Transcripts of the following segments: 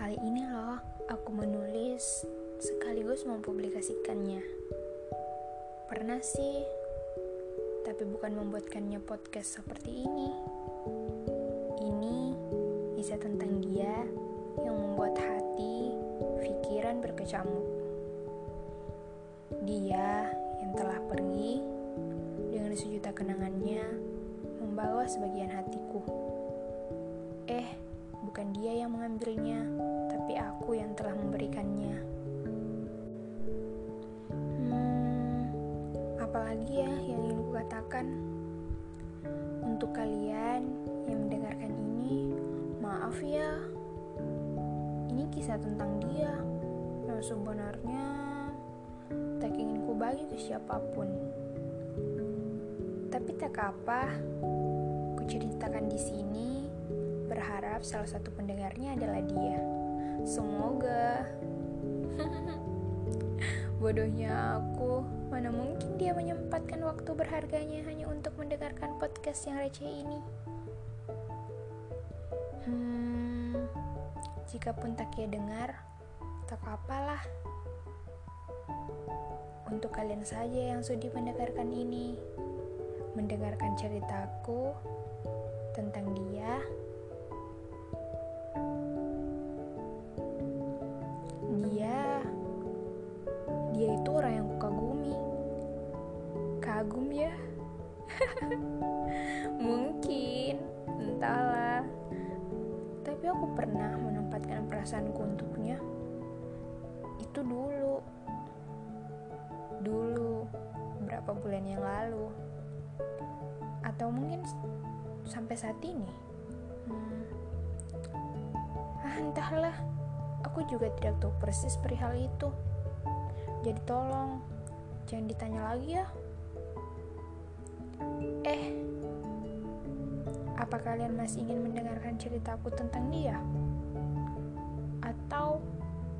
Kali ini loh, aku menulis sekaligus mempublikasikannya. Pernah sih, tapi bukan membuatkannya podcast seperti ini. Ini bisa tentang dia yang membuat hati, pikiran berkecamuk. Dia yang telah pergi dengan sejuta kenangannya membawa sebagian hatiku. Eh, bukan dia yang mengambilnya, tapi aku yang telah memberikannya. Hmm, apalagi ya yang ingin ku katakan? Untuk kalian yang mendengarkan ini, maaf ya. Ini kisah tentang dia yang sebenarnya tak ingin ku bagi ke siapa pun. Tapi tak apa, ku ceritakan di sini berharap salah satu pendengarnya adalah dia. Semoga. Bodohnya aku, mana mungkin dia menyempatkan waktu berharganya hanya untuk mendengarkan podcast yang receh ini. Hmm, jika pun tak ia dengar, tak apalah. Untuk kalian saja yang sudi mendengarkan ini, mendengarkan ceritaku kagum ya? Mungkin entahlah. Tapi aku pernah menempatkan perasaanku untuknya. Itu dulu. Dulu berapa bulan yang lalu. Atau mungkin sampai saat ini. Hmm. ah entahlah. Aku juga tidak tahu persis perihal itu. Jadi tolong, jangan ditanya lagi ya. Apa kalian masih ingin mendengarkan ceritaku tentang dia? Atau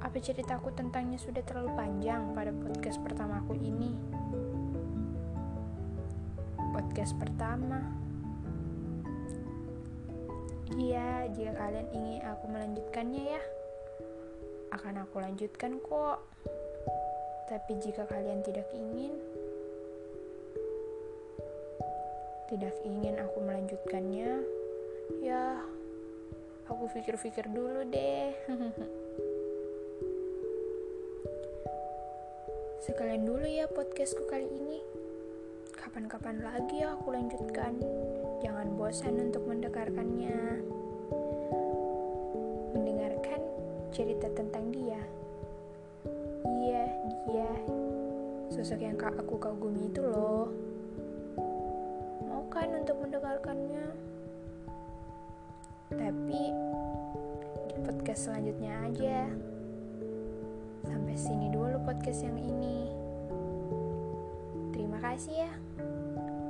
apa ceritaku tentangnya sudah terlalu panjang pada podcast pertamaku ini? Podcast pertama. Iya, jika kalian ingin aku melanjutkannya ya akan aku lanjutkan kok. Tapi jika kalian tidak ingin, tidak ingin aku melanjutkannya, ya aku pikir-pikir dulu deh. Sekalian dulu ya podcastku kali ini. Kapan-kapan lagi ya aku lanjutkan. Jangan bosan untuk mendengarkannya. cerita tentang dia. Iya, dia. Sosok yang aku kagumi itu loh. Mau kan untuk mendengarkannya? Tapi di podcast selanjutnya aja. Sampai sini dulu podcast yang ini. Terima kasih ya.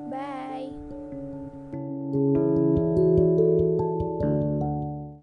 Bye.